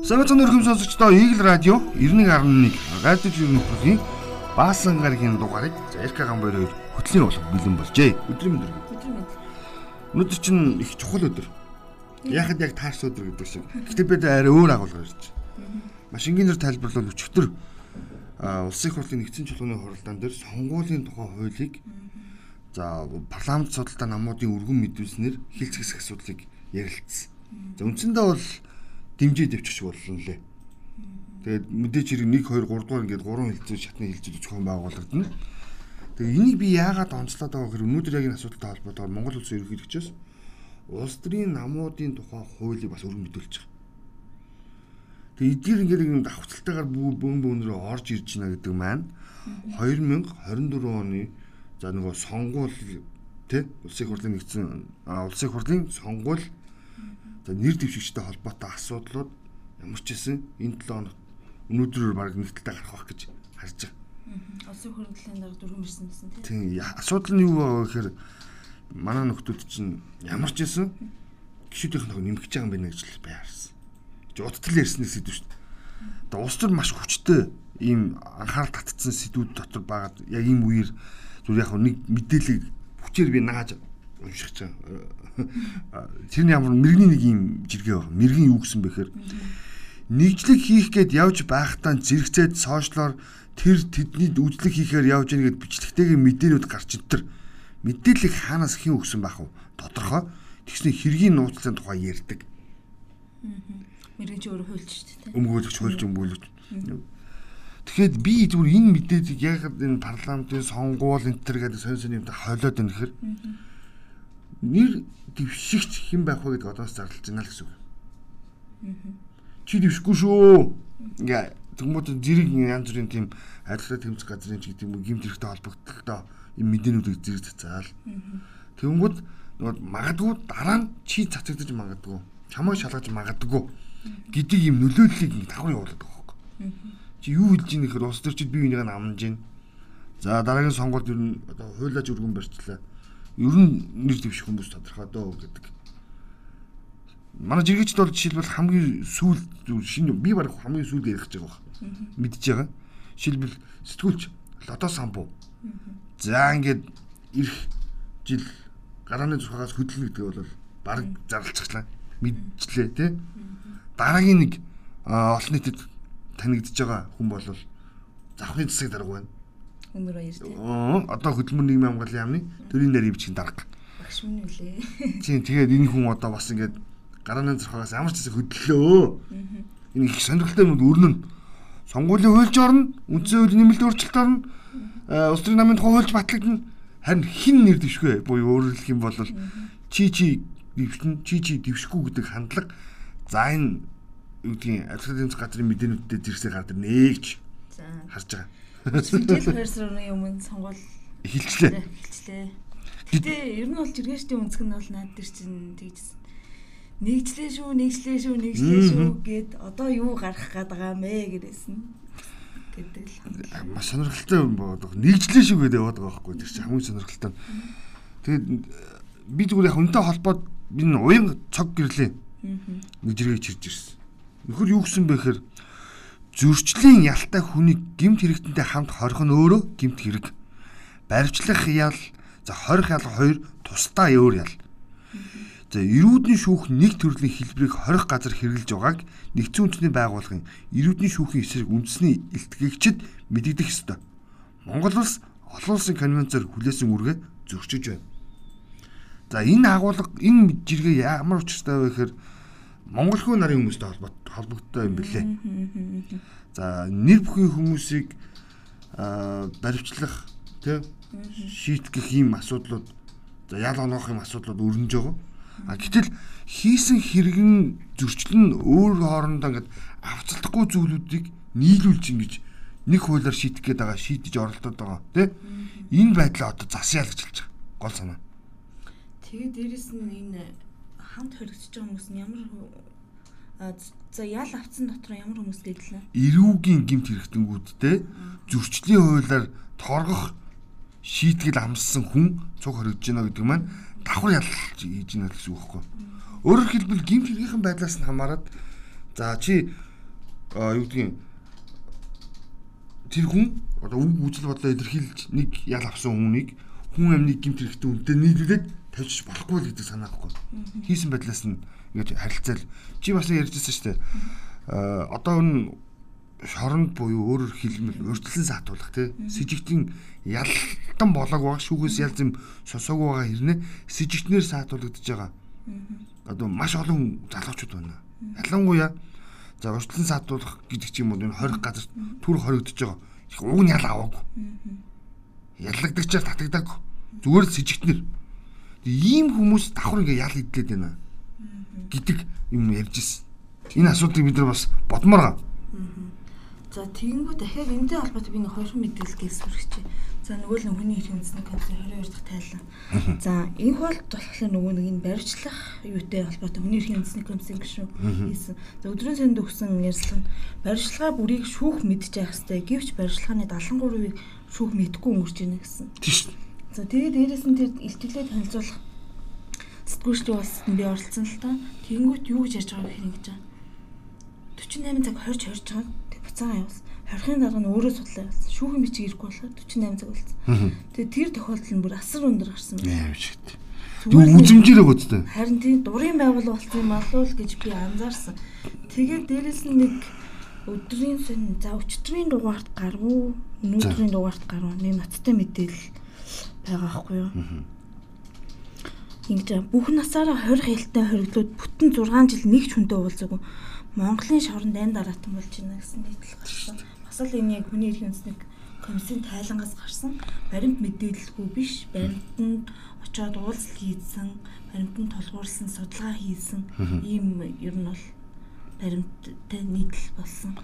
Савцан өргөм сонсогчдоо Eagle радио 91.1 радио жирэмтгийн Баасан гарагийн дугаарыг Эрка гамбайр хоёр хөтлийн болох бэлэн болжээ. Өдрийн. Өдөр. Өнөөдөр чинь их чухал өдөр. Яхад яг таарс өдөр гэдэг шиг. Гэтэ бид арай өөр агуулгаар ирж байна. Машингийн тайлбарлал өчигдөр улсын хурлын нэгдсэн чуулганы хуралдаан дээр сонгуулийн тухай хуулийг за парламент судалтай намуудын өргөн мэдүүлснээр хилц хэсэг асуудлыг ярилцсан. За үндсэндээ бол дэмжиж дэвчих болно лээ. Тэгээд мэдээч хэрэг 1 2 3 дугаар ингээд 3 хилцүү шатны хилцүүд зохион байгуулагдана. Тэгээд энийг би яагаад онцлоод байгаа гэхээр өнөөдөр яг энэ асуудалтай холбоотойгоор Монгол улсын ерөнхийлөгчөөс улс төрийн намуудын тухай хуулийг бас өргөн мэдүүлж байгаа. Тэгээд эдгээр ингээд юм давхцалтайгаар бүүн бүүнрөө орж ирж байна гэдэг маань 2024 оны за нөгөө сонгуул тий улсын хурлын нэгдсэн улсын хурлын сонгуул за нэр дэвшигчтэй холбоотой асуудлууд ямар ч хэсэн энэ 7 хоног өнөөдрөөр баг нэгдэлтэй гарах байх гэж харж байгаа. Улсын хурлын дараа дөрвөн ирсэн гэсэн тийм. Тийм асуудал нь юу вэ гэхээр манай нөхдүүд чинь ямар ч хэсэн гişүүдийнх нь нэмэгч байгаа юм байна гэж л байрсан. Жуудтал ярьсны сэдв шүү дээ. Одоо улс төр маш хүчтэй ийм анхаарал татсан сэдвүүд дотор байгаад яг ийм үеэр зүр яг нэг мэдээлэл хүчээр би нааж байгаа. Тэр нь ямар мэрэгний нэг юм жиргээ баг. Мэрэгэн юу гэсэн бэхээр нэгжлэг хийх гээд явж байхдаа зэрэгцээд сошиалоор тэр тэдний үйлчлэг хийхээр явж ийн гэд бичлэгтэйгээ мэдээнүүд гарч итэр мэдээллийг хаанаас хэн өгсөн байх вэ? Тодорхой. Тэгснэ хэргийн нууцлалын тухай ярьдаг. Мэргэн чи өөрөө хуульч шүү дээ. Өмгөөлөгч, хуульч, өмгөөлөгч. Тэгэхэд би зүгээр энэ мэдээллийг яг энэ парламентын сонгуул энэ төр гэдэг сонь сонь юмтай хойлоод байна гэхээр нэр дэвшигч хэн байх вэ гэдэг одоос зарлж байна л гэсэн үг. Чи дэвшихгүй шүү. Ингээ тэгмүүд зэрэг янз бүрийн тийм адилхан тэмцэх газрын ч гэдэг юм уу гимт хэрэгтэй холбогдлолтой юм мэдээнүүдийг зэрэг цацаал. Тэнгүүд нөгөө магадгүй дараа нь чи цацагдаж магадгүй чамайг шалгаж магадгүй гэдэг юм нөлөөллийг давхар явуулдаг байхгүй. Чи юу хэлж ийн гэхээр улс төрчид бие бинийгээ амнаж гин. За дараагийн сонгуульд ер нь одоо хуйлаж өргөн барьчлаа. Ер нь нэр дэвших хүмүүс тодорхой доо гэдэг. Манай жиргэчд бол жишээлбэл хамгийн сүүл шинэ би баг хамгийн сүүлд ярих гэж байгаа байна. Мэдж байгаа. Жишээлбэл сэтгүүлч лото самбуу. За ингээд ирэх жил гарааны зурхаас хөдлөнө гэдэг бол баг зарлцглаа. Мэдчлээ тий. Дараагийн нэг олон нийтэд танигдж байгаа хүн бол завхын засаг дарга байна. Өнөр баяр тий. Аа одоо хөдөлмөр нийгмийн хамгааллын яамны төрийн нарийн бичгийн дарга. Багш минь үлээ. Тийм тэгээд энэ хүн одоо бас ингээд гарааны зурхаас ямар ч хэсэг хөдлөлөө. Энэ их сонирхолтой юм өрнөн. Сонгуулийн хуульч орно, үндсэн хуулийн нэмэлт өөрчлөлт орно. Улс төрийн намын тухай хуульч батлагдана. Харин хин нэр дэвшгүй буюу өөрөөр хэлэх юм бол чи чи дэвшин чи чи дэвшгүй гэдэг хандлага за энэ юу гэдгийг тэмцэх газрын мэдээнүүдэд зэрэгсээ гардаг нээж За. харж байгаа. 2 сарын өмнө сонгуул Эхэлчлээ. хэлчлээ. Гэтэ ер нь бол жиргээчдийн өнцг нь бол наад дээр чинь тэгжсэн. Нэгжлээ шүү, нэгжлээ шүү, нэгжлээ шүү гэд одоо юу гарах гээд байгаа мэ гэрээсэн. гэдэг л. Маш сонирхолтой юм боодох. Нэгжлээ шүү гэдэг яваад байгаа байхгүй. Тэр чинь хамгийн сонирхолтой. Тэгээд би зүгээр яг үнтэй холбоод би энэ уян цог гэрлээ. Нэг жиргээ чирж ирсэн. Нөхөр юу гэсэн бэ гэхээр зөрчлийн ялтай хүний гимт хэрэгтэнтэй хамт хорих нь өөрөө гимт хэрэг. Баривчлах ял за хорих ял хоёр тусдаа өөр ял. За эрүүдний шүүх нэг төрлийн хэлбэрийг хорих газар хэрэгжилж байгааг нэгдсэн үндэсний байгууллагын эрүүдний шүүхийн эсрэг үндэсний илтгэгчид мэдэгдэх ёстой. Монгол улс олон улсын конвенцээр хүлээсэн үргээ зөрчиж байна. За энэ агуулга энэ жиргээ ямар учиртай вэ гэхээр Монгол хүү нарын хүмүүстэй холбогдтой юм билээ. За нэр бүхий хүмүүсийг баривчлах тий шийтгэх ийм асуудлууд за ял оноох юм асуудлууд өрнөж байгаа. А гэтэл хийсэн хэрэгэн зөрчил нь өөр хоорондоо ингээд авцалдахгүй зүйлүүдийг нийлүүлж ингэж нэг хуулиар шийдэх гээд байгаа шийдэж оролдоод байгаа тий энэ байдлаа одоо засяа л гэж хэлж байгаа гол санаа. Тэгээд дээрэс нь энэ хамт хоригдож байгаа хүмүүс нь ямар за ял авцсан дотор ямар хүмүүс гэдлээ. эрүүгийн гимт хэрэгтэнгүүдтэй зөрчлийн хуулиар торгох шийтгэл амссан хүн цуг хоригдож байна гэдэг маань давхар ялж хийж байна гэсэн үг байхгүй. Өөрөөр хэлбэл гимт хэрэгийн байдлаас нь хамаарат за чи юу гэдгийг тэр хүн одоо үг үзэл бодлоо илэрхийлж нэг ял авсан хүнийг хүн амныг гимт хэрэгтэй үнтэй нийлүүлээд тавьчих болохгүй л гэдэг санаа байхгүй. Хийсэн байдлаас нь ингэж харилцаал чи бас ярьжсэн шүү дээ. Аа одоо энэ шоронд буюу өөрөөр хэлбэл урьдчилан саатуулах тий сэжигтийн ялтан болоог байгаа шүүгээс ялз юм сосоог байгаа хэрнээ сэжигтнэр саатуулагдаж байгаа. Одоо маш олон залуучууд байна. Ялангуяа За урьдчилан саатуулах гэдэг ч юм уу энэ 20 газар түр хоригдож байгаа. Их уг нь ял аваагүй. Яллагдагчаар татагдаагүй. Зүгээр л сэжигтнэр. Ийм хүмүүс давхар ингээ ял идлээд байна гэдэг юм ярьж ирсэн. Энэ асуудлыг бид нар бас бодмоор гаа. За тэгэнгүү дахиад энэтэй холбоотой би нэг хоёр мэдээлэл сурч. За нөгөө л хүний эрх үндэсний комиссын 22 дахь тайлан. За энэ хол болохоор нөгөө нэг энэ баримтлах юутэй холбоотой хүний эрх үндэсний комиссын гишүүн хийсэн. За өдрийн санд өгсөн нь баримтлага бүрийг шүүх мэдчих хэвээр гэвч баримтлагын 73%-ийг шүүх мэдэхгүй өнгөрч ийнэ гэсэн. Тийм шүү. За тэгээд дээрэс нь тэр илтгэлээ танилцуулах сэтгүүлчдийн улсад нь би оролцсон л та. Тэнгүүт юу гэж ярьж байгааг хэрэг гэж байгаа. 48 цаг 20 хорж байгаа. Тэг буцаага явуулсан. Хорхын дарга нь өөрөө судлаа явуулсан. Шүүхийн бичиг ирэхгүй болохоор 48 цаг болсон. Тэгээ тэр тохиолдол нь бүр асар өндөр гарсан байна. Яа шиг. Юу үзэмжээрээ гүцтэй. Харин тийм дурын байгуул болсон юм алуу л гэж би анзаарсан. Тэгээд дээрэс нь нэг өдрийн сэн за өчтөрийн дугаарт гарвуу, өнөөдрийн дугаарт гарвуу нэг ноцтой мэдээлэл байгаа байхгүй юу? Ингэж бүх насаараа 20 хилтэй хориглоод бүтэн 6 жил нэг ч хүнтэй уулзаагүй. Монголын шоронд айн дараатан болж байна гэсэн нийтлэл гарсан. Бас л энэ яг хүний эрхийн үндэсний комиссийн тайлангаас гарсан баримт мэдээлэлгүй биш. Баримтанд очиод уулзалт хийсэн, баримтанд толгуурлсан, судалгаа хийсэн ийм ер нь бол баримттай нийтлэл болсон.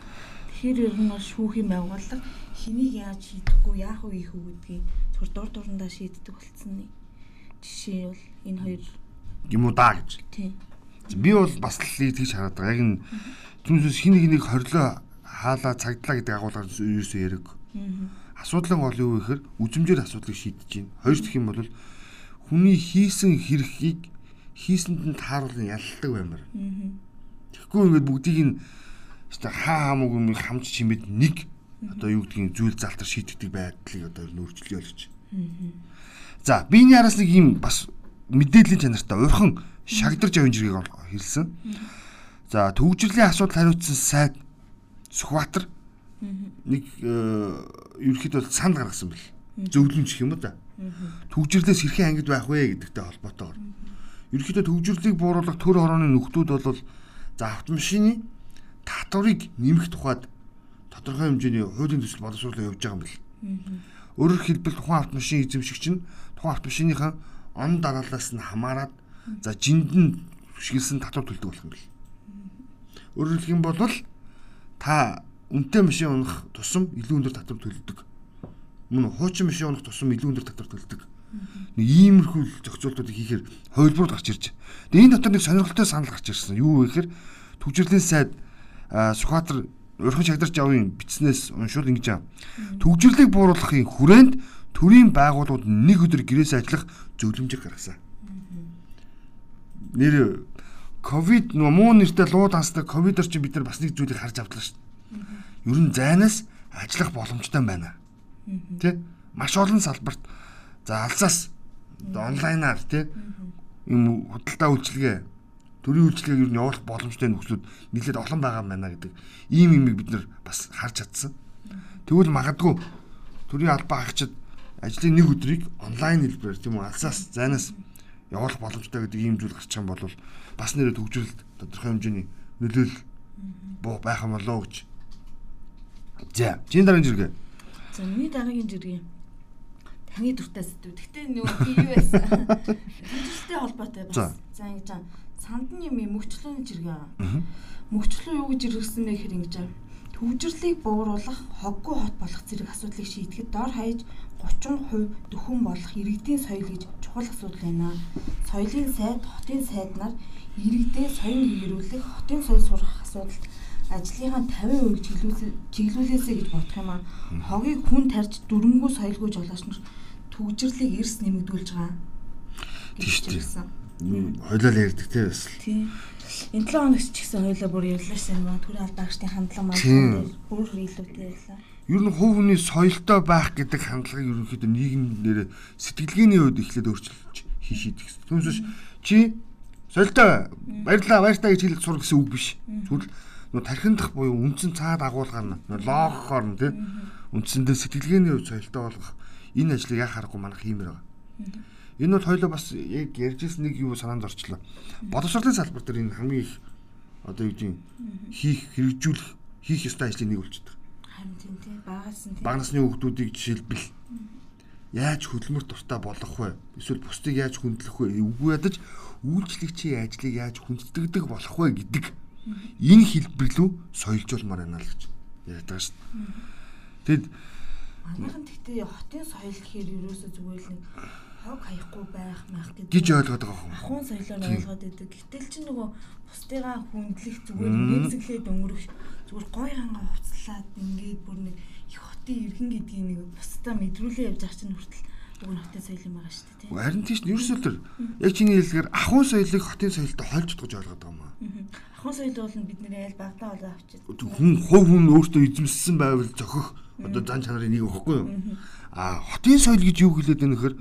Тэгэхээр ер нь бол шүүхийн байгууллага хэнийг яаж шийдэхгүй, яах вэ хийх үү гэдгийг зөвхөн дур дурандаа шийддэг болцсон жишээ бол энэ хоёр юм уу даа гэж. Тийм. Би бол бас л тэгж хараад байгаа. Яг нь түнсэс хин нэг нэг хорлоо хаалаа цагдлаа гэдэг агуулгаар ерөөсөө яриг. Асуудлын гол юу гэхээр үзмжээр асуудлыг шийдэж байна. Хоёр дахь юм бол хүний хийсэн хэрхийг хийсэнд нь тааруулан ялладаг баймар. Тэгэхгүй ингээд бүгдийг нь хаа хамаагүй юм хамж чимэд нэг одоо юу гэдгийг зүйл залтар шийдэгдэг байдлыг одоо нөрчлөе л гэж. За биений араас нэг юм бас мэдээллийн чанартай урхан шагдарж явын жиргэг хэлсэн. За төвжирлийн асуудал хариуцсан сайд Сүхбаатар нэг ерөөхдөө санд гаргасан бэл. Зөвлөмж гэх юм да. Төвжирлээс хэрхэн ангид байх вэ гэдэгтэй холбоотойгоор. Ерөөхдөө төвжирлийг бууруулах төр хорооны нөхдүүд бол за автомашины татварыг нэмэх тухайд тодорхой хэмжээний хуулийн төсөл боловсруулалт явьж байгаа юм бэл. Өөрөөр хэлбэл тухайн автомашин эзэмшигч нь тухайн автомашиныхаа он дараалаас нь хамаарат за жинд нь шигэлсэн татвар төлдөг болох юм бэл. Өөрөөр хэлэх юм бол та үнэтэй машин унах тусам илүү өндөр татвар төлдөг. Мөн хуучин машин унах тусам илүү өндөр татвар төлдөг. Нэг иймэрхүү зохицуултуудыг хийхээр хувилбарууд гарч ирж. Тэгээ энэ дотор нэг сонирхолтой санал гарч ирсэн. Юу вэ гэхээр төвжирлийн сайд Сүхбаатар урхан шагдарч авын бичснээс уншвал ингэж аа. Төвжирлийг бууруулахын хүрээнд төрийн байгууллагууд нэг өдөр гэрээс ажиллах зөвлөмжийг гаргасан. Нэр ковид муу нэртэй луу данстай ковидор чи бид нар бас нэг зүйлийг харж автлаа шүү дээ. Ер нь зайнаас ажиллах боломжтой байна. Тэ? Маш олон салбарт за алсаас онлайнаар тэ юм худалдаа үйлчилгээ төрийн үйлчлэгийг ер нь явуулах боломжтой нөхцлүүд нэлээд олон байгаа юм байна гэдэг ийм юмыг бид нар бас харж чадсан. Тэгвэл магадгүй төрийн албаа хаагчид ажлын нэг өдрийг онлайн хэлбэрээр тийм үү алсаас зайнаас явуулах боломжтой гэдэг ийм зүйл гарчих юм бол бас нэрээ төгжрөлт тодорхой хэмжээний нөлөөлөл буу байх юм болоо гэж. За, чиний дараагийн зэрэг. За, миний дараагийн зэрэг таны дуртай сэдв. Гэхдээ нөгөө би юу байсан? Төвчлөлтэй холбоотой бас. За, ингэж аа. Санд нь юм мөгчлөөний зэрэг аа. Мөгчлөө юу гэж иргсэн бэ гэхээр ингэж аа. Төвжирлийг бууруулах, хоггүй хот болох зэрэг асуудлыг шийдэхэд дор хаяж 30% дөхөн болох иргэдийн соёл гэж чухал асуудал байна. Соёлын сайд, хотын сайд нар иргэдээ соён гэрүүлэх, хотын соёл сурах асуудалд ажлынхаа 50% чиглүүлээ чиглүүлээсэй гэж бодох юм аа. Хогийг хүн тарж дүрмгүй соёлгүй жолооч нар төгжрлийг эрс нэмэгдүүлж байгаа. Тийм шүү дээ. Хойлол ярьдаг те бас. Тийм. Энэ 7 хоногч ч гэсэн хоёлоо бүр ярьлаа шээ нөгөө түрүү алдаагчдын хандлага маань бүр илүүтэй ярьлаа. Ер нь хувь хүний соёлтой байх гэдэг хандлагыг ерөнхийдөө нийгэмээр сэтгэлгээний үед эхлээд өөрчилж хийшийдэх гэсэн. Түүнээс чи соёлтой баярлаа баяртай гэж хэлэх сур гэсэн үг биш. Зүгээр нөө тархиндах буюу үндсэн цаад агуулгаар нь логохоор нь тийм үндсэндээ сэтгэлгээний үед соёлтой болгох энэ ажлыг яа харахгүй манайх хиймээр байгаа. Энэ бол хоёлоо бас яг ярьжсэн нэг юу санаанд орчлоо. Боловсролын салбар дээр энэ хамгийн их одоо юу гэдэг хийх хэрэгжүүлэх хийх ёстой ажлын нэг болчихдог. Харин тийм тийм багаас нь бага насны хүүхдүүдийг жишээлбэл яаж хөдөлмөр дуртай болгох вэ? Эсвэл бусдыг яаж хүндлэх вэ? Үгүй ядаж үйлчлэгчийн ажлыг яаж хүндэтгдэг болох вэ гэдэг энэ хэлбэрлүү соёлжуулмаар байна л гэж яриад байгаа шүү дээ. Тэгэд манайхан тэгтээ хотын соёл гэхээр ерөөсөө зүгээр л нэг хог хаяхгүй байх мах гэдэг гэж ойлгоод байгаа юм. Ахуйн соёлоор ойлгоод байдаг. Гэтэл чи нөгөө бусдыгаа хүндлэх зүгээр нэмсэглээд өнгөрөх зүгээр гой ханга хувцлаад ингээд бүр нэг их хотын иргэн гэдгийг нэг бусдаа мэдрүүлээ явж байгаа чинь хүртэл нь хотын соёл юм байгаа шүү дээ. Харин тийш ерөөсөө тэр яг чиний хэлгээр ахуйн соёлыг хотын соёлтой холж утгаж ойлгоод байгаа юм аа. Ахуйн соёл бол бидний айл багтаа болоо авчиж. Хүн хувь хүн өөртөө эзэмссэн байвал зохих одоо зан чанарын нэг өгөхгүй юу? А хотын соёл гэж юу хэлээд байна гэхээр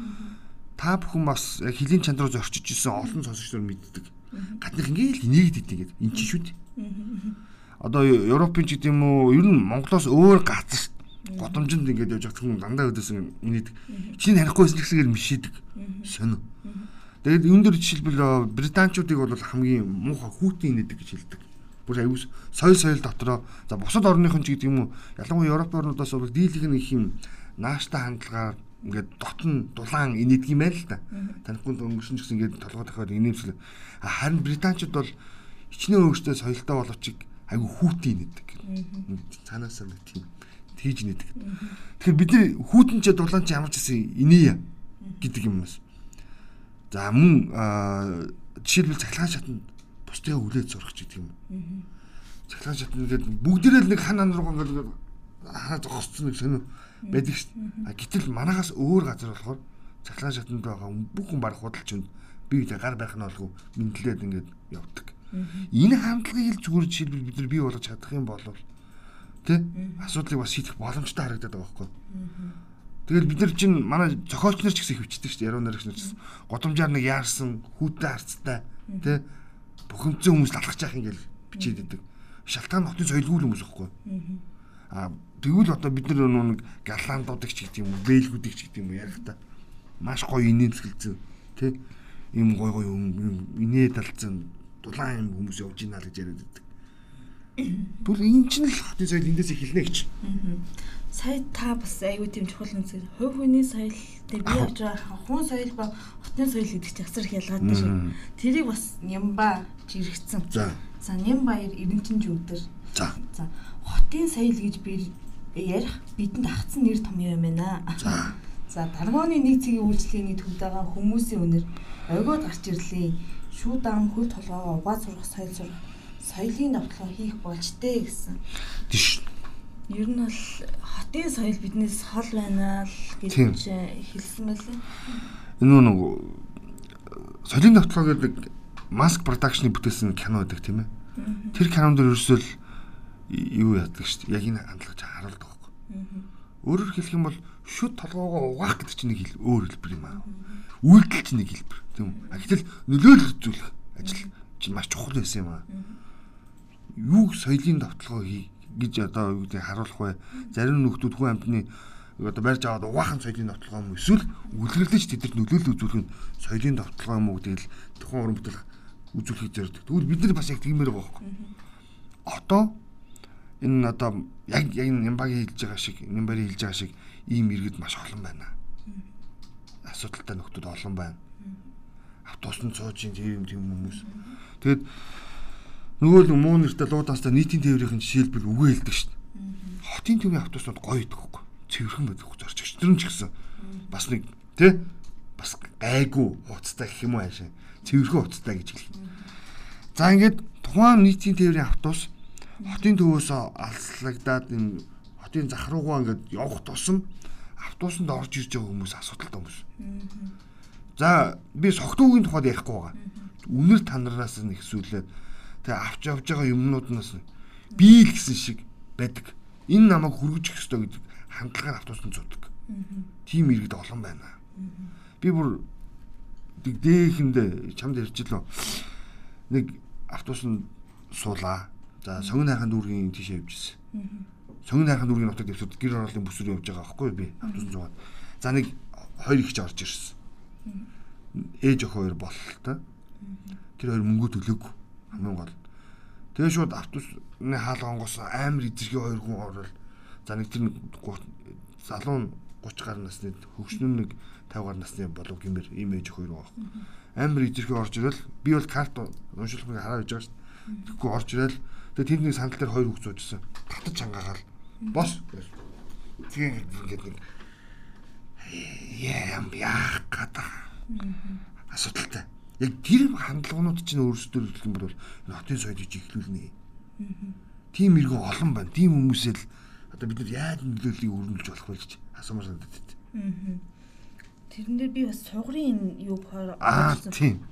та бүхэн бас хилийн чанд руу зорчиж исэн олон сонсогч нар мэддэг. Гаднах ингээл нэгд идэв гэдэг. Энд чинь шүү дээ. Одоо Европын ч гэдэг юм уу ер нь Монголоос өөр газар годомжинд ингээд явж байгаа хүн дандаа өдөөсөн инээд чинь харихгүйсэн гэсгээр мишидэг. Сонио. Тэгээд энэ дөр жишээлбэл британчуудыг бол хамгийн муухай хүүтэн инээдэг гэж хэлдэг. Бүр аюул соёл соёл дотроо за бусад орныхон ч гэдэг юм уу ялангуяа Европ орнуудаас бол дийлэх нэг юм нааштай хандлагаар ингээд дотн дулаан инээдэг юм байна л да. Танихгүй өнгөрсөн ч гэсэн ингээд толгой тахаар инээмсэл. Харин британчууд бол хичнээн өөртөө соёлтой боловч айгүй хүүтэн инээдэг. Цаанаасаа нэг тийм хийж инээдэг. Тэгэхээр бид нар хүүтэн ч дулаан ч ямар ч гэсэн инээе гэдэг юм байна. За мөн жишээлбэл цахилгаан шатанд бусдыг үлээд зурах гэдэг юм. Цахилгаан шатанд ингээд бүгдээрээ л нэг хан хан руу ингээд хаа зогссон нэг сонио байдаг шүү дээ. Гэтэл манахаас өөр газар болохоор цахилгаан шатанд байгаа бүх хүн барах худалч үнд би гар байх нь болов мэдлээд ингээд явдаг. Энэ хандлагыг л зүгээр жишээлбэл бид нар бий болгож чадах юм бол тий асуудлыг бас шийдэх боломжтой харагдаад байгаа байхгүй. Тэгэл бид нар чинь манай зохиолч нар ч гэсэн хөвчдөг шүү дээ. Яруу наригч нар ч гэсэн годомжаар нэг яарсан хүүтэй харцтай тий бухимдсан хүмүүс алхаж яах юм гээл бичээд идэг. Шалтгаан хотын соёлгүй хүмүүс байхгүй. Аа Тэгвэл одоо бид нар нэг галландуудыг ч гэдэг юм уу, бэлгүүдийг ч гэдэг юм уу ярих та. Маш гоё инээмсэглэсэн тий. Им гоё гоё инээ талцсан дулаан юм хүмүүс явж ийна л гэж яриад байдаг. Түл энэ ч л хотын соёл эндээс эхэлнэ гэж. Сая та бас аюу тийм чухал үнсээ. Хувь хүний соёл дээр би явж байгаа хүн соёл ба хотын соёл гэдэг чинь асар их ялгаатай шүү. Тэрийг бас нямба жиргцэн. За. За нямбаяр эренчинж өдөр. За. За хотын соёл гэж би ярих бидэнд агцсан нэр том юм байна. За. Даргооны нэг цэгийн үйлчлэгээний төвд байгаа хүмүүсийн өнөр ойгоод гарч ирлээ. Шүү даам хөл толгоогоо угаа сурах соёл сурах соёлын давталгаа хийх болжтэй гэсэн. Тийш. Ер нь бол хотын соёл биднээс хол байна л гэж хэлсэн байлээ. Энэ нэг соёлын давталгаа гэдэг маск продакшны бүтээсэн кино байдаг тийм ээ. Тэр кинонд ерөөсөө юу яадаг шүү дээ. Яг энэ хандлагч харуулдаг байхгүй. Өөрөөр хэлэх юм бол шүд толгоогоо угаах гэдэг чинь нэг хэл өөр хэлбэр юм аа. Үйлдэл чинь нэг хэлбэр тийм үү. Гэтэл нөлөөлөх зүйлэх ажил чинь маш чухал байсан юм аа. Юу соёлын давталгаа хий гэж одоо юу гэдэг харуулах вэ? Зарим нөхдүүд хүн амьтны одоо барьж аваад угаахан соёлын давталгаа юм эсвэл үлгэрлэж тэдэд нөлөөлөл үзүүлэх нь соёлын давталгаа юм уу гэдэг л тухайн уран бүтээл үзүүлэхийг зорддог. Тэгвэл бид нар бас яг тиймэр байгаа байхгүй. Одоо энэ одоо яг яг Нямбагийн хэлж байгаа шиг Нямбари хэлж байгаа шиг ийм иргэд маш олон байна. Асуудалтай нөхдүүд олон байна. Автобусанд сууж ин тийм тийм хүмүүс. Тэгэд нөгөө л муу нэртэй луудаастай нийтийн тээврийн жишээлбэл үгээ хэлдэг шүү дээ. Хотын төвийн автобуснууд гоё идэх хөхгүй. Цэвэрхэн байдаг хөхгүй зорчигч нь ч гэсэн бас нэг тий бас гайгүй хуцтай гэх юм уу хаашаа. Цэвэрхэн хуцтай гэж хэлэх. За ингээд тухайн нийтийн тээврийн автобус хотын төвөөс алслагдаад энэ хотын зах руугаа ингээд явах тусам автобусанд орж ирж байгаа хүмүүс асуудалтай хүмүүс. За би согтуугийн тухайд ярихгүй байгаа. Үнэр танараас нь ихсүүлээд Тэгээ авч явж байгаа юмнууднаас би л гэсэн шиг байдаг. Энэ намайг хүргэж их ёстой гэдэг хандлагаар автобусанд зудаг. Тийм иргэд олон байна. Би бүр дээхэнд чамд ярьж лөө нэг автобусанд суулаа. За сонгон хайхын дүүргийн тийшээ явж ирсэн. Сонгон хайхын дүүргийн нутаг дэвсүүд гэр ороолын бүс рүү явж байгаа байхгүй би автобусанд суугаад. За нэг хоёр ихч орж ирсэн. Ээж охин хоёр бололтой. Тэр хоёр мөнгө төлөөгүй. Хамгийн гол. Тэгээ шууд автобусны хаалгангоос амар эзэрхий хоёр хүн орвол за нэг тэр залуу 30 гаруй насны хөгшнөн нэг 50 гаруй насны болов гэмээр ийм ээж хоёр байгаа. Амар эзэрхий орж ирэл би бол карт уншуулгыг хараа гэж байгаа шүү. Тэгэхгүй орж ирэл тэгээ тэнд нэг сандал дээр хоёр хөгс уужсан. Татаж чангаагаал. Бос. Тэгээ ингээд нэг яам яах гэдэг асуудалтай. Яг тэр хандлагууд чинь өөрсдөө юм бол хотын соёлыг ихлүүлнэ. Тийм иргэн олон байна. Тийм хүмүүсэл одоо бид нар яаж нөлөөллийг өрнүүлж болох вэ гэж асуумаар санагдаад. Тэрэн дээр би бас сугрын юу Аа тийм.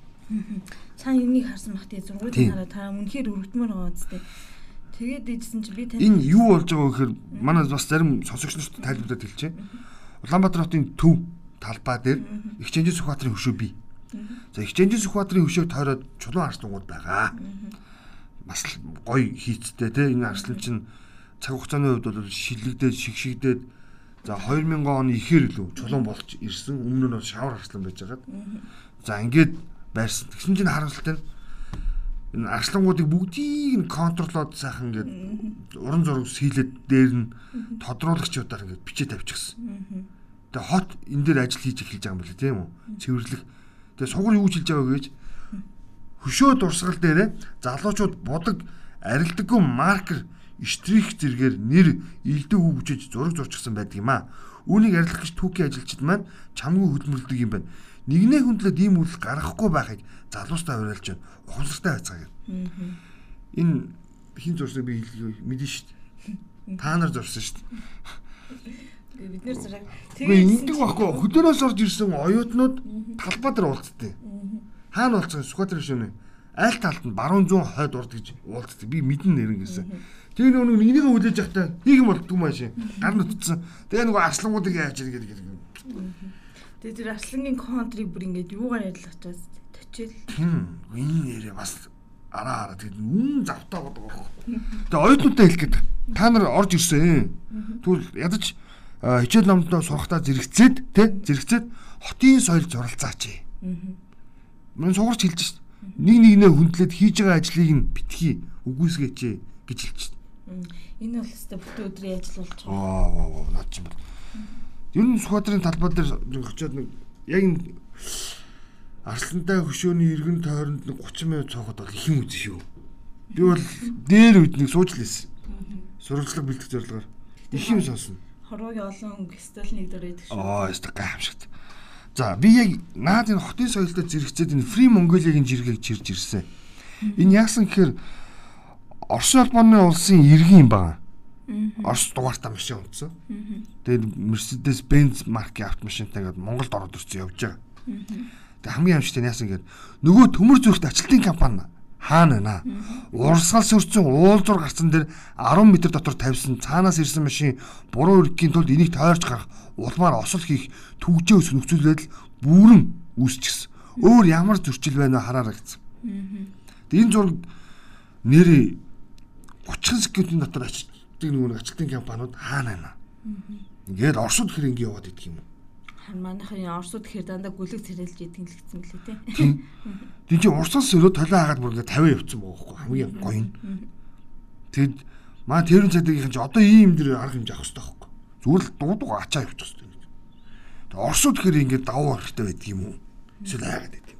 Цаа юунийг харсан бах тий зургуудыг хараа та үнэхээр өргөдмөр байгаа үстэй. Тэгээд дэжсэн чи би тань Энэ юу болж байгаа вэ гэхээр манай бас зарим сонсогч нарт тайлбарлаад хэлчихэ. Улаанбаатар хотын төв талбай дээр Ихчэнжин Сүхбаатарын хөшөө бий. За Ихчэнжин Сүхбаатарын хөшөөг тойроод чулуун арслангууд байгаа. Бас гоё хийцтэй те энэ арслан чинь цаг хугацааны хувьд бол шилэгдээд шигшигдээд за 2000 оны ихэр илүү чулуун болж ирсэн. Өмнө нь шавар арслан байж байгаад. За ингээд байрсан. Тэгсэн чинь харамсалтай нь энэ арслангуудыг бүгдийг нь контролоод сайхан ингээд уран зураг сийлээд дээр нь тодруулагчудаар ингээд бичээ тавьчихсан. Тэгээ хот энэ дээр ажил хийж эхэлж байгаа юм байна тийм үү? Цэвэрлэх. Тэгээ сугар юу хийж байгаа гэж хөшөө дурсгал дээрээ залуучууд будаг арилдаггүй маркер штрих зэргээр нэр илдэг үгжиж зураг зурчихсан байдаг юм аа. Үүнийг арилгах гэж түүхийн ажилчид маань чамгүй хөдөлмөрлөдөг юм байна нэгнээ хүндлээд ийм үйл гаргахгүй байхыг залуустай уриалж байна. Ухамсартай байцгаа гэх. Энэ хин зурсыг би мэдэн шүү дээ. Та нар зурсан шүү дээ. Бид нэр зураг. Тэгээ ингэдэг байхгүй. Хөдөөнөөс орж ирсэн оюутнууд талбай дээр уулзтыг. Хаана уулзсан Сүхбаатар шөнө. Аль талд нь баруун зүүн хойд урд гэж уулзтыг. Би мэдэн нэрэн гэсэн. Тэгээ нөгөө нэгнийгээ хүлээж явахдаа нийгэм болдгоо мааши. Гар нутцсан. Тэгээ нөгөө арслангуудыг яаж ирэх гэдэг. Тэгээ тэр арслангийн контрийг бүр ингээд юугаар ярилах чаас точил. Тийм. Энэ нэрээ бас араа араа тэгээд үн завтаа бодог байхгүй. Тэгээ оюутнуудаа хэлгээд та нар орж ирсэн. Тэгвэл ядаж хичээл номдоо сурахтаа зэрэгцээд тий зэрэгцээд хотын соёл зуралцаач. Мөн сугарч хэлж шít. Нэг нэгнээ хүндлээд хийж байгаа ажлыг нь битгий үгүйсгээч гэж хэлж шít. Энэ бол өстой бүтэн өдрийн ажил болж байгаа. Аа аа наад чинь бол Ер нь Сүхбаатарын талбай дээр очиод нэг яг энэ Арслантай хөшөөний иргэн тойронд нэг 30 минут цоохот бол их юм үзэн шүү. Би бол дээр үед нэг сууж лээсэн. Сурвалжлага бэлтгэх зорилгоор их юм сонсно. Хороогийн олон гистал нэг дээр байдаг шүү. Аа, яста гайхамшигт. За би яг наад энэ хотын соёлтой зэрэгцээд энэ Free Mongolia-гийн жиргэг чирж ирсэн. Энэ яасан гэхээр Орос улбаны улсын иргэн юм байна. Орос дугаартаа машин унтсан. Тэгээд Mercedes Benz маркийн автомашинтай ингээд Монголд ороод ирсэн явж байгаа. Тэгээд хамгийн амжилттай яасан гэхээр нөгөө төмөр зүрхт ажилтны компани хаана байна? Урсгал сөрцөн уулзуур гарцсан дээр 10 м дотор тавьсан цаанаас ирсэн машин буруу өргөхийн тулд энийг тойрч гарах улмаар осол хийх түгжээ ус нөхцөлөд бүрэн үүсчихсэн. Өөр ямар зөрчил байна вэ. Тэгээд энэ зураг нэр 30 секундын дотор очиж Оросдын нөгөө ажилтны компаниуд хаана байна. Ингээд Оросд хэр ингэ яваад идэх юм. Харин манайхын Оросд хэр дандаа гүлэг л гэсэн мөлий те. Тэг чи Урсаас өрөө толио хагаад бүр ингээд 50 явцсан байгаа байхгүй хамгийн гоё нь. Тэгэд маа тэрэн цадгийн чи одоо ийм дэр арга хэмжээ авах хэрэгтэй байхгүй. Зүгээр л дуу дуу ачаа явчих хэрэгтэй. Тэг Оросд хэр ингээд давуу хэрэгтэй байдаг юм уу? Эсвэл хайгаад байдаг юм.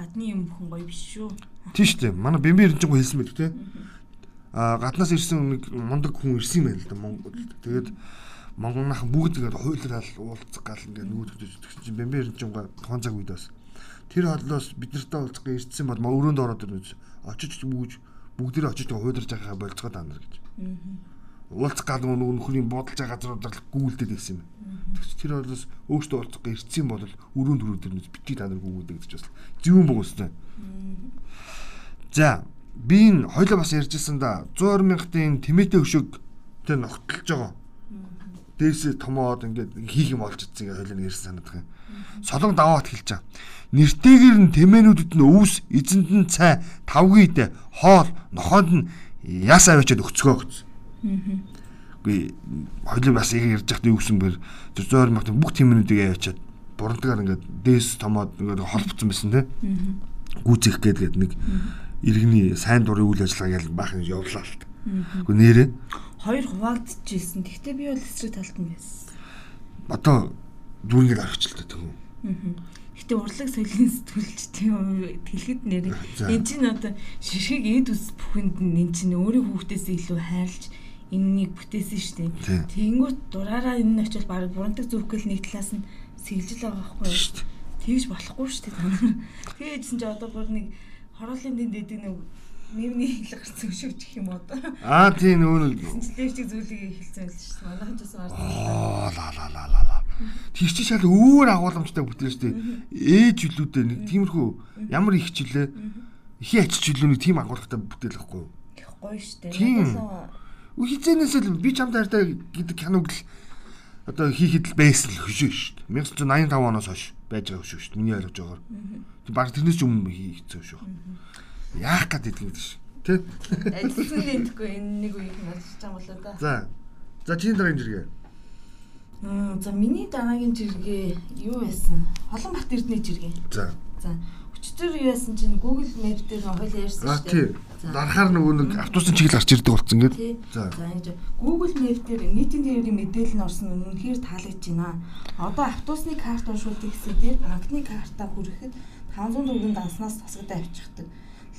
Гадны юм бүхэн гоё биш шүү. Тийм шүү дээ. Манай бэмбэр энэ ч хэлсэн байдаг те а гаднаас ирсэн нэг мундаг хүн ирсэн байна л да Монгол. Тэгээд монголнах бүгд ингээд хуйлрал уулзах гал ингээд нүүд тэгсэн чинь бэмбэр жингаа тухайн цаг үед бас тэр хоолоос бид нартай уулзах гэж ирсэн бол өрөөнд ороод ирнэ. Очиж бүгд бүгдээрээ очиж хуйларж байгаа болцгоо даа нар гэж. Уулзах гал нөгөө нөхрийн бодолж байгаа газруудаар гүйлдээд байсан юм. Тэгс тэр хоолоос өөртөө уулзах гэж ирсэн бол өрөөнд төрөөд ирнэ битгий та нар гүйлдэ гэж бас зөвөн богоостой. За би энэ хоёлоо бас ярьжсэн да 120 мянгатын тэмээтэй өшөг тэ ногтлж байгаа. Дээрээс томоод ингээд хийх юм олж идсэн ингээд хоёлоо ярьсан санагдах юм. Солон даваад хэлж байгаа. Нэртэйгэр нь тэмээнүүдэд нь өвс, эзэнд нь цай, тавгийд, хоол, нохоонд нь яс аваачаад өгцгөө гэсэн. Үгүй хоёлоо бас яг ярьж байхдаа юу гэсэн бэр 120 мянгатын бүх тэмээнүүдийг аваачаад бурантгаар ингээд дээс томоод ингээд холбогдсон байсан те. Гүцэх гээд гээд нэг иргэний сайн дурын үйл ажиллагаа ял баахан явлаа л та. Үгүй нэрээ хоёр хуваагдчихсэн. Гэхдээ би бол эсрэг талд нь байсан. Одоо дүүрнийг аргачлаа тэгвэл. Гэтэ урлаг соёлын сэтгүүлч тийм тэлхэд нэр. Энд чинь одоо шишгийг эд ус бүхэнд нь эн чинь өөрийн хүүхдээс илүү хайрлж энэнийг бүтээсэн шүү дээ. Тэнгүүт дураараа энэ нь очил баг бурандаг зүвхэл нэг талаас нь сэлжил байгаа байхгүй юу? Тэгж болохгүй шүү дээ. Тэгээжсэн чи одоо бүр нэг хороолын дэнд дэдэг нэг мемний хэл гарсан шүү гэх юм одоо. Аа тийм нөгөө нэг левчик зүйлийг хэлсэн байл шүү. Манайхан ч бас Аа ла ла ла ла ла. Тэр чи шал өөр агуулмжтай бүтээн шүү. Ээж үлүүдээ нэг тиймэрхүү ямар их хичээлээ ихи аччлуу нэг тийм агуулгатай бүтээл юу? Гоё шүү. Тийм. Хизэнээс л би чамд хайртай гэдэг киног л одоо хийхэд л байсан л хөшөө шүү дээ. 1985 оноос хойш байж байгаа шүү дээ. Миний ойлгож байгаагаар. Тэг баг тэрнээс ч өмнө хийцээ шүү яах гээд идэх юм биш. Тэ? Ажилласан нэггүй энэ нэг үеийг мэдчихэж байгаа болоо да. За. За чиний дараагийн жиргээ. Мм за миний дараагийн жиргээ юу байсан? Холон бат эрдний жиргээ. За. За. Өчтөр юу яасан чинь Google Map дээр хойл ярьсан шүү дээ. Дарахаар нөгөө нэг автобусын чиглэл гарч ирдэг болсон гээд. За. За ингэж Google Map дээр нийтийн дээрийн мэдээлэл нь орсон нь үнэхээр таалагдж байна. Одоо автобусны карт уншуулдаг хэсэг дээр банкны картаа хүрэхэд 500 төгрөгийн данснаас тасгад авчихдаг.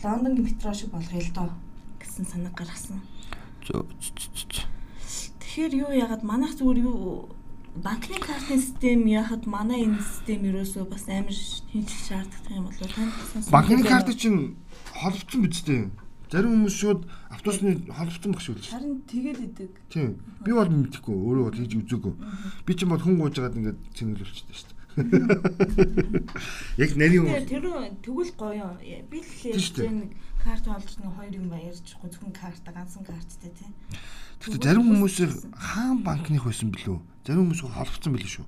Лондонгийн метро шиг болгоё л доо гэсэн санаа гаргасан. Тэгэхээр юу яагаад манайх зүгээр юу банкны картын систем яхад манай энэ систем ерөөсөө бас амар шинжлэх шаарддаг юм болоо тань банкны карт чинь холбогдсон биз дээ. Зарим хүмүүс шууд автобусны холбогдсон баг шүү дээ. Харин тэгэл идэг. Тийм. Би бол мэдхгүй өөрөө бол хийж үзээгүй. Би ч юм бол хүн гуйжгаад ингээд цэнгэлүүлчихсэн шүү дээ. Яг нарийн Тэр тэгвэл гоё. Би л ярьж нэг карт олж нэг хоёр юм баярчихгүй зөвхөн карт ганцхан карттай тий. Тэгтээ зарим хүмүүс хаан банкных байсан билүү? Зарим хүмүүс холбогдсон билээ шүү.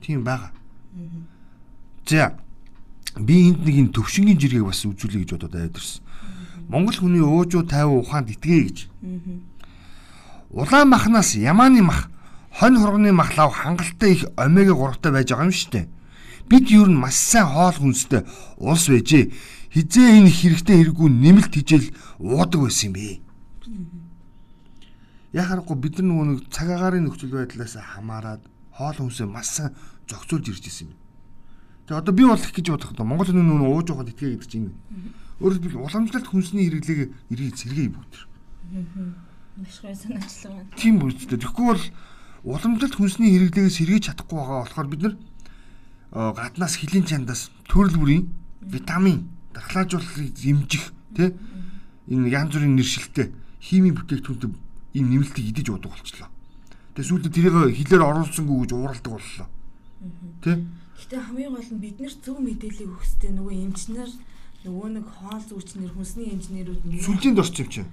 Тийм байгаа. За би энд нэг энэ төвшингийн жиргэг бас үзүүлэе гэж бодоод аваад ирсэн. Монгол хүний уужуу 50 ухаанд итгээ гэж. Улаан махнаас ямааны мах хонь хурганы махлав хангалттай их омега 3-тай байж байгаа юм шүү дээ. Бид юу н маш сайн хоол хүнстэй улс байжээ. Хизээ энэ хэрэгтэй хэрэггүй нэмэлт хижээл уудаг байсан юм бэ. Яхахгүй бид нар нөгөө нэг цаг агаарын нөхцөл байдлаас хамаарад хоол хүнсээ маш сайн зохицуулж ирж ирсэн юм. Тэгээ одоо би бол их гэж бодох одоо Монгол хүн нөгөө ууж ухаад итгээ гэдэг чинь. Өөрөөр хэлбэл уламжлалт хүнсний хэрэглээг эрийг сэргээе бүгд. Маш гоё санаачлаа. Тийм үстэй. Тэгэхгүй бол уламжлалт хүнсний хэрэглээгээс сэргийж чадахгүй байгаа болохоор бид нар гаднаас хилийн чандаас төрөл бүрийн витамин дархлаажуулалтыг дэмжих тий энэ янз бүрийн нэршилтэй химийн бүтээгдэхүүнтэй ийм нэмэлтийг идэж уудаг болчлоо. Тэгээ сүүлдээ тэрийг хилээр оруулсангүй гэж ууралдаг боллоо. Тий? Гэтэ хамгийн гол нь бид нар зөв мэдээлэл өгөх хэрэгтэй нөгөө эмчнэр нөгөө нэг хоол зүйчнэр хүнсний инженерүүд нь сүлжээнд орчих юм чинь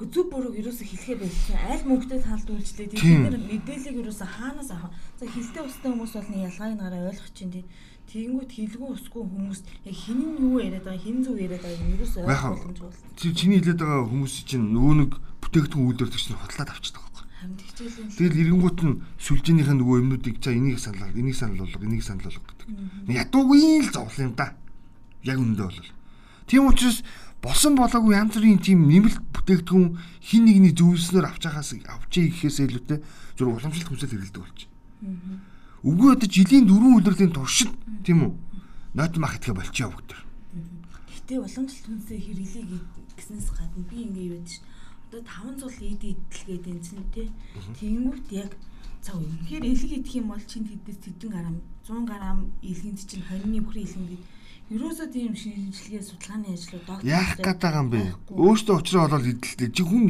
Гэхдээ зүг бурууг ерөөсө хэлэхээ байсан. Аль мөнгөтэй талд үйлчлээ. Нар мэдээллийг ерөөсө хаанаас авах. За хилтэй устай хүмүүс бол нэг ялгааг нь гараа ойлгох чинь тийм. Тэгэнгүүт хилгүй усгүй хүмүүс яг хин нь юу яриад байгаа, хин зүг яриад байгааг нь ерөөсө ойлгох боломжгүй бол. Чи чиний хэлээд байгаа хүмүүс чинь нөгөө нэг бүтээгдэхүүн үйлдвэрлэгч нар хотлаад авчдаг байхгүй. Тэгэл эренгүүт нь сүлжээнийхэн нөгөө юмнуудыг за энийг санал, энийг санал болгоо, энийг санал болгоо гэдэг. Ядуугүй л зовлон юм да. Яг үндэ бол. Тийм учраас болсон болоогүй янз бүрийн тийм нэмэлт бүтээгдэхүүн хин нэгний зөвлөснөөр авч байгаас авчээ гэхээс илүүтэй зөв уламжлалт хүсэл хэрэгэлдэг болж. Үгүй одоо жилийн дөрвөн үйлрлийн туршид тийм үү? Нот мах итгэе болчихё бүгд. Гэтэ уламжлалт хүнсээ хэрэглэе гэснээс гадна би ингэ гэдэг чинь одоо 500 эд идэлгээд энэ чинь тий. Тэнгүүт яг цаг үнэхээр элэг идэх юм бол чинь тэдээс тэдэн грамм 100 грамм илгэнд чинь хоньны бүхрийн илгэнд Ерөөсөө тийм шинжилгээ судалгааны ажлууд доктор яах гээд байгаа юм бэ? Өөртөө уучраа болоод идэлтэй. Чи хүн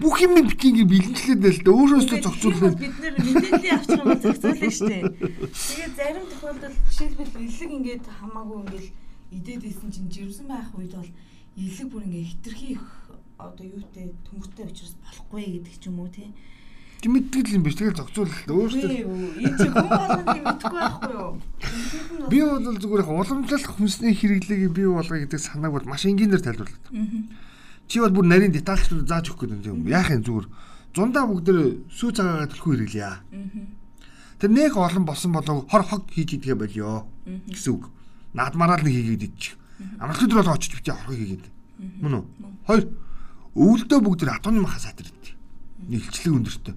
бүх юм битгий бэлэнчлээд байл та өөрөөсөө зохицуулах. Бид нэр мэдээллийн авчих юм зохицуулна шүү дээ. Тэгээд зарим тохиолдолд жишээлбэл элэг ингээд хамаагүй ингээд идээд исэн чинь жирэмсэн байх үед бол элэг бүр ингээ хитрхи их одоо юутэй төмөртэй учраас болохгүй гэдэг ч юм уу тий. Мэддэг юм биш тэгэл зохицуул өөртөө. Энэ чи хүн болгоны мэдгүй байхгүй юу? Би бол зүгээр яг уламжлалт хүнсний хэрэглэгийг бий болгоё гэдэг санааг бол маш энгийнээр тайлбарлаад. Чи бол бүр нарийн детальчдыг зааж өгөх гэдэг юм. Яах юм зүгээр. Зундаа бүгд сүү цагаагаа төлхөө хэрэглэе. Тэр нэг олон болсон болов хор хог хийж идэх болио гэсэн үг. Наадмаараа л нэг хийгээд идчих. Амралт өдөр бол очиж бити хорхог хийгээд. Мөн үү? Хоёр өвөлдөө бүгд атууны маха сайтар идэх. Нэлчлэг өндөртөө.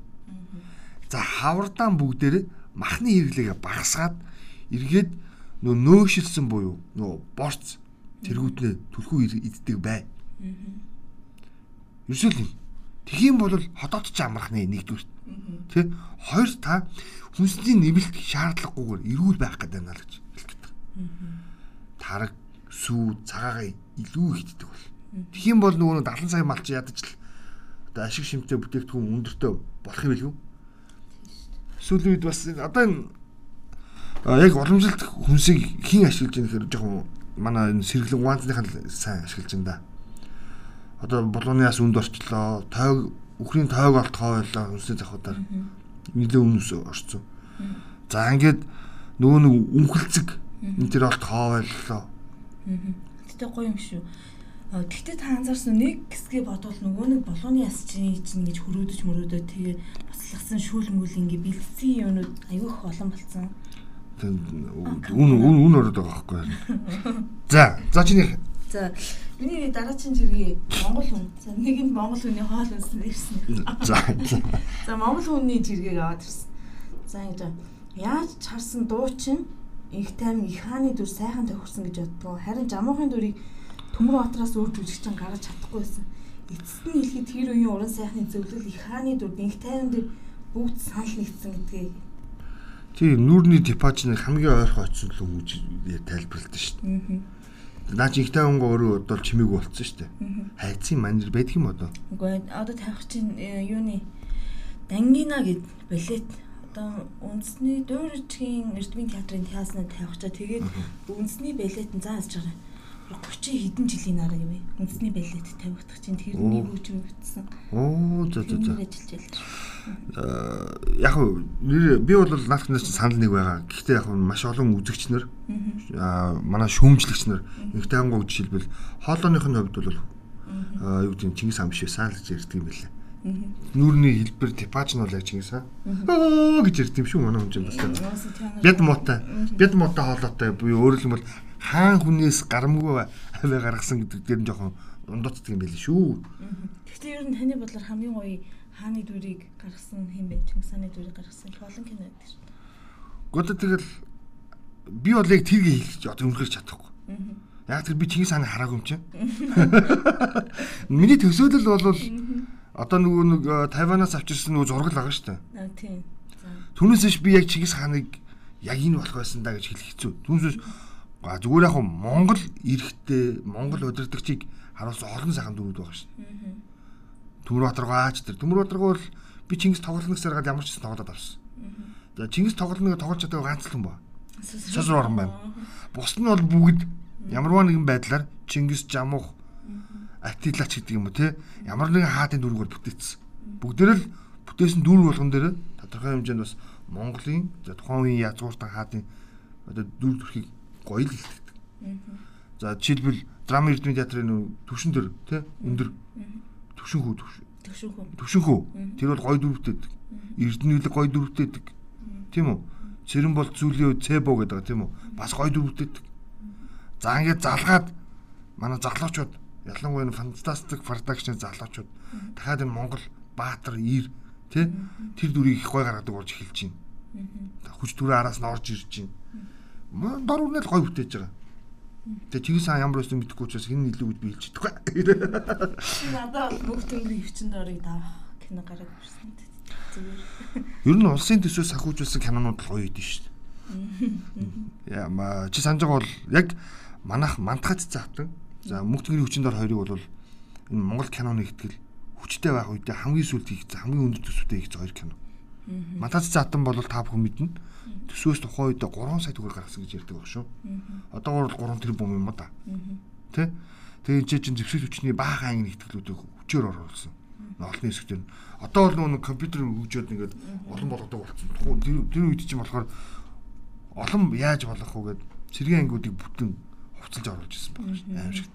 За хавардаан бүгдээр махны хэрэглээгээ багасгаад эргээд нөө нөөшилсөн буюу нөө борц тэргүүднээ түлхүү иддэг бай. Ерөөсөө л тхиим бол хотод ч амрах нэ нэгдүгээр. Тэ? Хоёр та хүнсний нэмэлт шаардлагагүйгээр эрүүл байх гэдэг байна л гэж гээд. Тараг, сүү, цагаагаа илүү их иддэг бол. Тхиим бол нөгөө 70 сая малч ядаж л одоо ашиг шимтэй бүтээгдэхүүн өндөртөө болох юм билгүй? Сүүлийн үед бас одоо энэ яг уламжлалт хүнсийг хэн ашиглаж байгаа гэхээр жоохон манай энэ сэргэлэн ванцныхан сайн ашиглаж байна да одоо болониас үнд орчлоо. Тойг үхрийн тойг олт хойлоо үнсээ завхуудаар нэлээ өмнөс орцсон. За ингээд нөгөө нэг үнхэлцэг энэ төр олт хойлоо. Гэтэ гоё юм шүү. Тэгтээ та анзаарсан нэг хэсгээ бодвол нөгөө нэг болооны яс чинь чинь гэж хөрөөдөж мөрөөдөө тэгээ баслагсан шүүл мүл ингээ бэлдсэн юмнууд аюух олон болсон. Үн үн үн ороод байгаа байхгүй. За, за чиний За миний дараагийн жиргээ Монгол хүн. За нэг нь Монгол хүний хоол үнсэн ирсэн. За. За Монгол хүний жиргээг аваад ирсэн. За ингэж яаж чарсан дуучин их тайм их хааны дүр сайхан тохирсон гэж боддгоо. Харин жамуухын дүрийг төмөр отроос өөр жүжигчин гаргаж чадахгүй байсан. Эцэст нь хэлэхэд тэр үеийн уран сайхны зөвлөл их хааны дүр их тайван дээр бүгд санал нэгдсэн гэдгийг Тийм нүүрний типаж нэг хамгийн ойрхон очсон л өгж тайлбарлалт шүү дээ. Наа чи ихтэй өнгө өөрөө одоо чимээг болцсон шүү дээ. Хайцын манер байдаг юм одоо. Үгүй одоо тавих чинь э, юуны Дангина гэд балет одоо үндэсний дуурчгийн эрдмийн театрын теаснаа тавих чаа тэгээд үндэсний балет нь зааж байгаа. 30 хэдэн жилийн дараа юм ээ. Үндэсний балет тавигдах чинь тэрний хөгжим өгсөн. Оо за за за. ажиллаж байлаа. Аа яг уу нэр би бол наадхнаас чинь санал нэг байгаа. Гэхдээ яг маш олон үзэгч нар аа манай шүүмжлэгч нар ихтэй ангуу жишээлбэл хоолойных нь хувьд бол аа юу гэдэг Чингис хаан биш байсан л гэж ярьдаг юм билээ. Нүүрний хэлбэр типаж нь бол яг Чингис хаан. Аа гэж ярьд юм шүү манай хүн чинь бас. Бяд муутай. Бяд муутай хоолойтой буюу өөрөөр хэлбэл хаан хүнээс гарамгүй аваа гаргасан гэдэг дээр нь жоохон дундууцдаг юм билээ шүү. Гэхдээ ер нь таны бодлоор хамгийн гоё хааны дүрийг гаргасан хэм бэ? Чингис хааны дүрийг гаргасан олон кино байдаг шүү. Гэхдээ тэгэл би бол яг тэргээ хэлж одоо өмнөхөж чадахгүй. Яг тэр би Чингис хааны хараагүй юм чинь. Миний төсөөлөл бол одоо нөгөө нэг Тайванаас авчирсан нөгөө зураг л байгаа шүү дээ. Аа тийм. Түүнээс би яг Чингис хааныг яг энэ болох байсан да гэж хэлэх хэцүү. Түүнээс А зүгээр яг Монгол эрэхтэй Монгол удирдагчийг харуулсан олон сайхан дөрүүд байгаа шин. Төмөр Батаргаач тэр Төмөр Батаргаа бол би Чингис тоглолногс гаргаад ямар ч гэсэн тоглоод авсан. За Чингис тоглолног тоглож чаддаг ганц л хүн ба. Сосор орон байна. Бус нь бол бүгд ямарваа нэгэн байдлаар Чингис Жамуух Атилач гэдэг юм уу те ямар нэгэн хаатын дүргээр бүтээсэн. Бүгдээр л бүтээсэн дүр болгон дээр тодорхой хэмжээнд бас Монголын за тухайн үеийн язгууртан хаатын одоо дүр төрхийг гоё л хэлдэг. За жишээлбэл драма эрдмийн театрын төвшин төр тий өндөр төвшин хүү төвшин хүү төвшин хүү тэр бол гоё дүрвтэйдэг. Эрдэнэлэг гоё дүрвтэйдэг. Тийм үү? Цэрэн бол зүйлийн цэбо гэдэг тийм үү? Бас гоё дүрвтэйдэг. За ингээд залгаад манай залуучууд ялангуяа фантастик продакшн залуучууд дахиад энэ Монгол баатар ир тий тэр дүрийг их гой гаргадаг болж эхэлж байна. Хүч төрөө араас нь орж ирж байна дор үнэл гой бүтээж байгаа. Тэгээ чигээс ямар байсан мэдэхгүй учраас хин илүү гэж би хэлж чадахгүй. Надад бүх төмрийн өвчин дорыг давах кино гараад ирсэн. Зүгээр. Ер нь улсын төсөөс санхүүжүүлсэн кинонууд л гоё идэв шүү дээ. Яа, чи санаж байгаа бол яг манах мантахад цаатан. За мөнх төмрийн өвчин дор хоёрыг бол энэ Монгол киноны ихтгэл хүчтэй байх үедээ хамгийн сүүлд хийх хамгийн өндөр төсөвтэй хийх хоёр кино. Мантахад цаатан бол та бүхэн мэднэ төсөөс тухайн үед 3 сая төгрөг гаргасан гэж ярьдаг баг шүү. Одоо бол 3 тэрбум юм да. Тэ? Тэгээ энэ чинь зэвсэг хүчний баахан анги нэгтгэлүүдийг хүчээр оруулсан. Олонний хэсэгтэр. Одоо бол нөгөө компьютер хөгжөөд ингээд олон болгодог болсон. Тэр тэр үед чинь болохоор олон яаж болох вэ гэд цэргийн ангиудыг бүтэн хувцалж оруулж ирсэн байна шүү дээ. Аимшигт.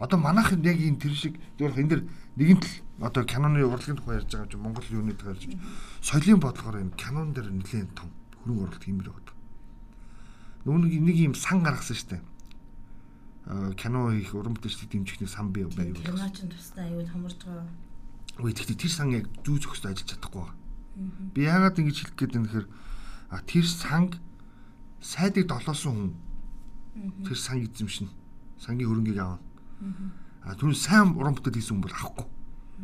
Одоо манайх яг энэ тэр шиг зөвхөн энэ дэр нэгэн тал одоо киноны урлагийн тухай ярьж байгаа чинь Монгол юуны тухай ярьж соёлын бодлогоор энэ кинон дээр нэлээд том хөрөнгө оруулалт хиймээр байдаг. Нүг нэг юм сан гаргасан. Аа кино хийх уран бүтээлчдийг дэмжихний сан бий байв. Кино ч тусдаа аюул хамарж байгаа. Үгүй тэгтээ тэр сан яг зүү зөхөстэй ажиллаж чадахгүй байгаа. Би яагаад ингэж хэлэх гээд байна гэхээр а тэр санг сайдыг долоосон хүн тэр сан эзэмшнэ. Сангийн хөрөнгийг аавна. А түн сайн уран бүтээл хийсэн хүн бол авахгүй.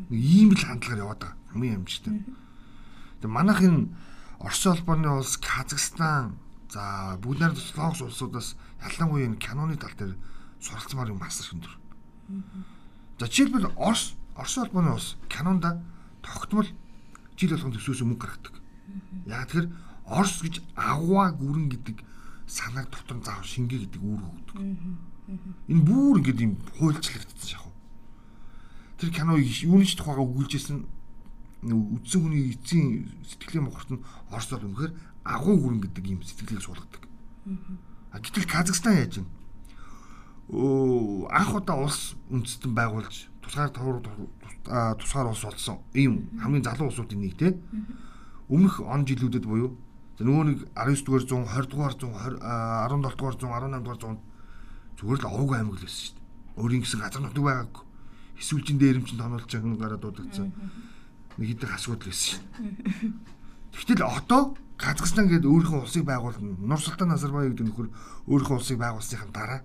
Ийм л хандлагаар яваад байгаа. Хамгийн амжилттай. Тэгээ манайх энэ Орос улбаны улс, Казахстан, за бүгд найрамд Солонгос улсуудаас ялангуяа энэ киноны тал дээр суралцмаар юм бас өндөр. За жишээлбэл Орос, Орос улбаны улс кинонда тогтмол жил болгон төсөөс мөнгө гаргадаг. Яг тэр Орос гэж агваа гүрэн гэдэг санааг дотор заав шингээ гэдэг үүрэг өгдөг. Энэ бүр ингээд юм хуульчлагдсан шахав. Тэр кино юуны ч тухайга өгүүлжсэн үдсэн хүний эцсийн сэтгэлийн мохорт нь Орос бол үнэхээр агуу гүрэн гэдэг юм сэтгэлийг суулгадаг. А гэтэл Казахстан яаж юм? Өө анх удаа улс үндэстэн байгуулж тусгаар туур тусгаар улс болсон ийм хамгийн залуу улсуудын нэг те. Өмнөх он жилүүдэд буюу нөгөө нэг 19 дугаар 100 20 дугаар 100 17 дугаар 100 18 дугаар 100 зүгээр л овг аймаг л байсан шүү дээ. Өөрийн гэсэн газар нутаг байгаагүй. Эсвэл чин дээрэмчин тоноолж байгаа гараад дуудагдсан. Нэг хэдэн асуудал байсан шүү. Тэгтэл одоо Казахстан гэдэг өөрийнхөө улсыг байгуулна. Нурсултан Назарбаев гэдэг нөхөр өөрийнхөө улсыг байгуулсныхан дараа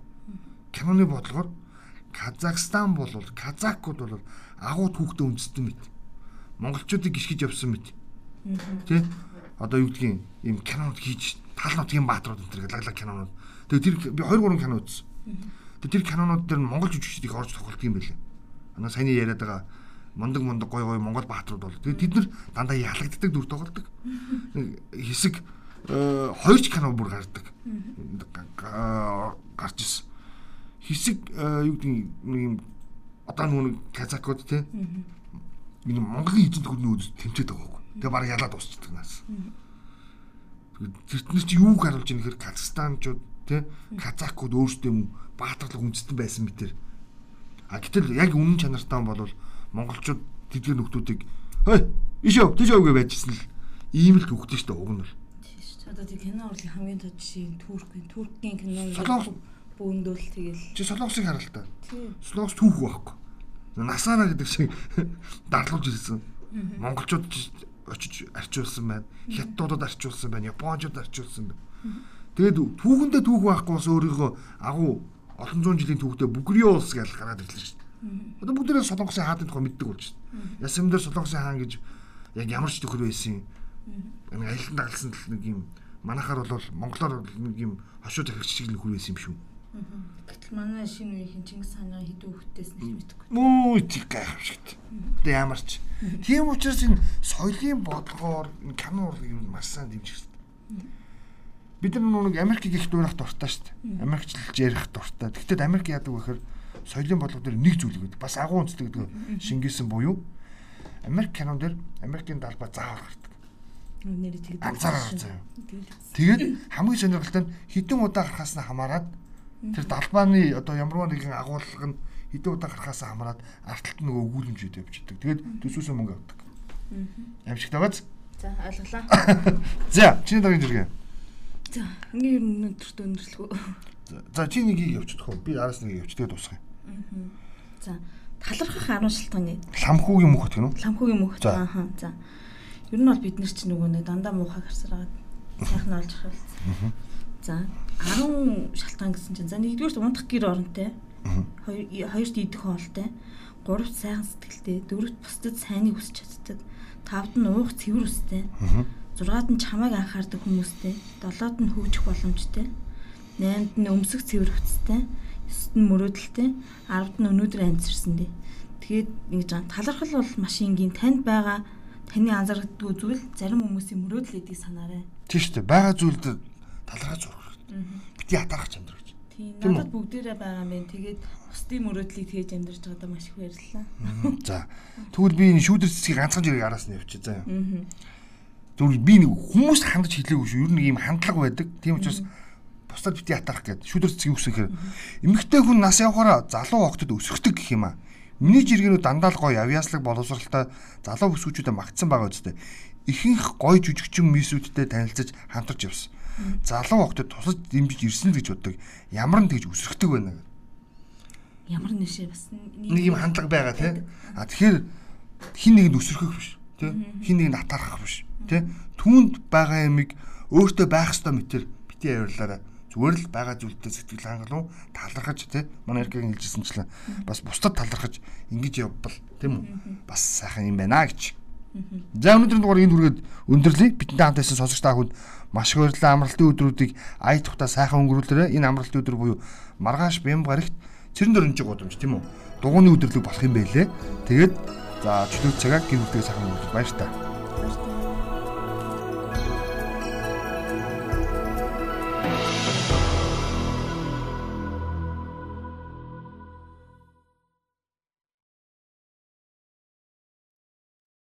киноны бодлогоор Казахстан бол казакууд бол агуу түүхтэй үндэстэн мэт. Монголчуудыг гიშгэж явсан мэт. Тэ? Одоо юу гэдгийг ийм кинонууд хийж тал нутгийн бааtruуд энэ төр лаглаг кинонууд. Тэгээ тэр би 2 3 кино үзсэн. Тэр кинонууд дээр нь монгол жүжигчдийг орж тоглолт юм байлээ. Анаа саяны яриад байгаа мундаг мундаг гой гой монгол бааtruуд бол тэгээ тэд нар дандаа ялагддаг дүр тоглолдог. Хэсэг хоёр ч кино бүр гардаг. гарч ирсэн. Хэсэг юу гэдэг юм одоо нүг казакууд те энэ Монголын эзэнт гүрний үз тэмцээд байгаа байхгүй. Тэгээ бараг ялаад дуусчихдаг нас. Тэрнэр чи юуг харуулж ийм хэрэг Казахстанчууд тий казакууд өөрсдөө баатарлаг үндэстэн байсан мэтэр. А гэтэл яг үнэн чанартай бол монголчууд тэдгээр нөхдүүдийг хөөе иш яв тийш явгээ байжсэн л ийм л хөвгдөн штэ уг нь бол. Тийш. Одоо тэг кино урлын хамгийн тод жишээ Туркийн Туркийн кино бөөндөл тэгэл. Чи солонгосыг харалтаа. Солонгос түүх байхгүй. Насаараа гэдэг шиг дарлуулж ирсэн. Монголчууд очиж арчуулсан байна. Хятадуудад арчуулсан байна. Японочдод арчуулсан байна. Тэгээд түүхэндээ түүх байхгүйс өөрийнхөө агуу олон зуун жилийн түүхтэй Бүгрийн улс гэж гараад ирлээ шүү дээ. Одоо бүгдээрээ Солонгосын хаадын тухай мэддэг болж байна. Ясам дээр Солонгосын хаан гэж яг ямар ч төхөр байсан юм. Нэг аялан дагалсан нэг юм манахаар бол монголоор нэг юм хошуу захирагч шиг нөхөр байсан юм шүү. Гэтэл манай шинэ үеийн Чингис хааны хэдэн хүүхдээс нэг мэдгүй. Мүү тийг гайхамшигт. Тэ ямар ч. Тийм учраас энэ соёлын бодлогоор энэ кино урлаг юм маш сайн дэмжих хэрэгтэй бид нар нэг Америкийг их дуурах дуртай шүү дээ. Америкчлж ярих дуртай. Гэхдээ Америк яадаг вэ гэхээр соёлын бодлого дээр нэг зүйл гэдэг. Бас агуу үндэстэй гэдэг шингээсэн буюу Америк кинон дээр Америкийн далбаа заавал гардаг. Нэрээ тэгээд анзаараа заяа. Тэгээд хамгийн сонирхолтой нь хідэн удаа гарахаас нь хамаарат тэр далбааны одоо ямарваа нэгэн агуулга нь хідэн удаа гарахаас хамаарат арталт нөгөө өгүүлэмжүүд явчихдаг. Тэгээд төсөөсөө мөнгө авдаг. Амжигтай бац. За ойлголаа. За чиний дараагийн зэрэг. За хамгийн ер нь өнөөдөрт өндөрлөхөө. За чи нэгийг явчихдаг хөө. Би араас нэгийг явчих тэгээд дуусгая. Аа. За талархах 10 шалтгааны. Ламхуугийн мөнх гэх юм уу? Ламхуугийн мөнх. Аа. За. Ер нь бол бид нар чинь нөгөө нэг дандаа муухай гарсараад сайхан олж харвал. За 10 шалтгаан гэсэн чинь за нэгдүгээрт унтах гэр оронтой. Хоёрт идэх хоолтой. Гуравт сайхан сэтгэлтэй. Дөрөвт бусдад сайныг хүсч чаддаг. Тавд нь уух цэвэр үстэй. Аа 6-ад нь чамайг анхаардаг хүмүүстэй, 7-д нь хөгжих боломжтой, 8-д нь өмсөх цэвэр хүчтэй, 9-д нь мөрөөдөлтэй, 10-д нь өнөөдөр амьдсарсандээ. Тэгээд ингэж байгаа талархал бол маш энгийн танд байгаа таны анзаардаг зүйл зарим хүмүүсийн мөрөөдөл эдийг санаарай. Тийм шүү дээ. Бага зүйлд талархаж зурх хэрэгтэй. Бити ятарах чанар гэж. Тийм надад бүгдээрээ байгаа юм байна. Тэгээд бусдын мөрөөдлийг тгийж амьдарч байгаадаа маш их баярлалаа. За. Тэгвэл би энэ шүүдэр цэцгийг ганцхан зэрэг араас нь явчих заа. Аа. Тэгвэл би нэг хүмүүс хандаж хэлээгүй шүү. Ер нь ийм хандлага байдаг. Тийм учраас бусдад бити ятарах гэдэг. Шүүдэр цэцгийг гэсэн хэрэг. Эмэгтэй хүн нас явахаараа залуу хогтод өсөхдөг гэх юм аа. Миний жиргэнүүд дандаа л гоё авьяаслаг боловсралтай залуу бүсгүүчүүдэд магтсан байгаа үстэй. Ихэнх гоё жүжигчин мисүүдтэй танилцаж хамтарч явсан. Залуу хогтод тусаж дэмжиж ирсэн л гэж боддог. Ямар нь тэгж өсөрхдөг байна гэдэг. Ямар нэшээ бас нэг юм хандлага байгаа тий. А тэгэхээр хин нэгэнд өсөрхөх биш тий. Хин нэгэнд атархах биш тий. Түүнд байгаа юмыг өөртөө байх ёстой мэтэр бити авирлаараа зүгээр л байгаа зүйлтэй сэтгэл хангалуун талархаж тий. Манай эргэгийн хэлжсэнчлэн бас бусдад талархаж ингэж явбал тийм үү? Бас сайхан юм байна гэж. За өнөөдрийн дугаар энд хүргээд өндөрлөе. Бидэнтэй хамт байсан сонсогч та бүхэнд маш их баярлалаа. Амралтын өдрүүдийг ая тухта сайхан өнгөрүүлээрэй. Энэ амралтын өдөр буюу маргааш бям гарагт цэрэн дөрөнж гудамж тийм үү? Дугууны өдөрлөг болох юм байлээ. Тэгээд за чөлөө цагаа гин үлдээ сайхан өнгөрүүлж баяр та. Баярлалаа.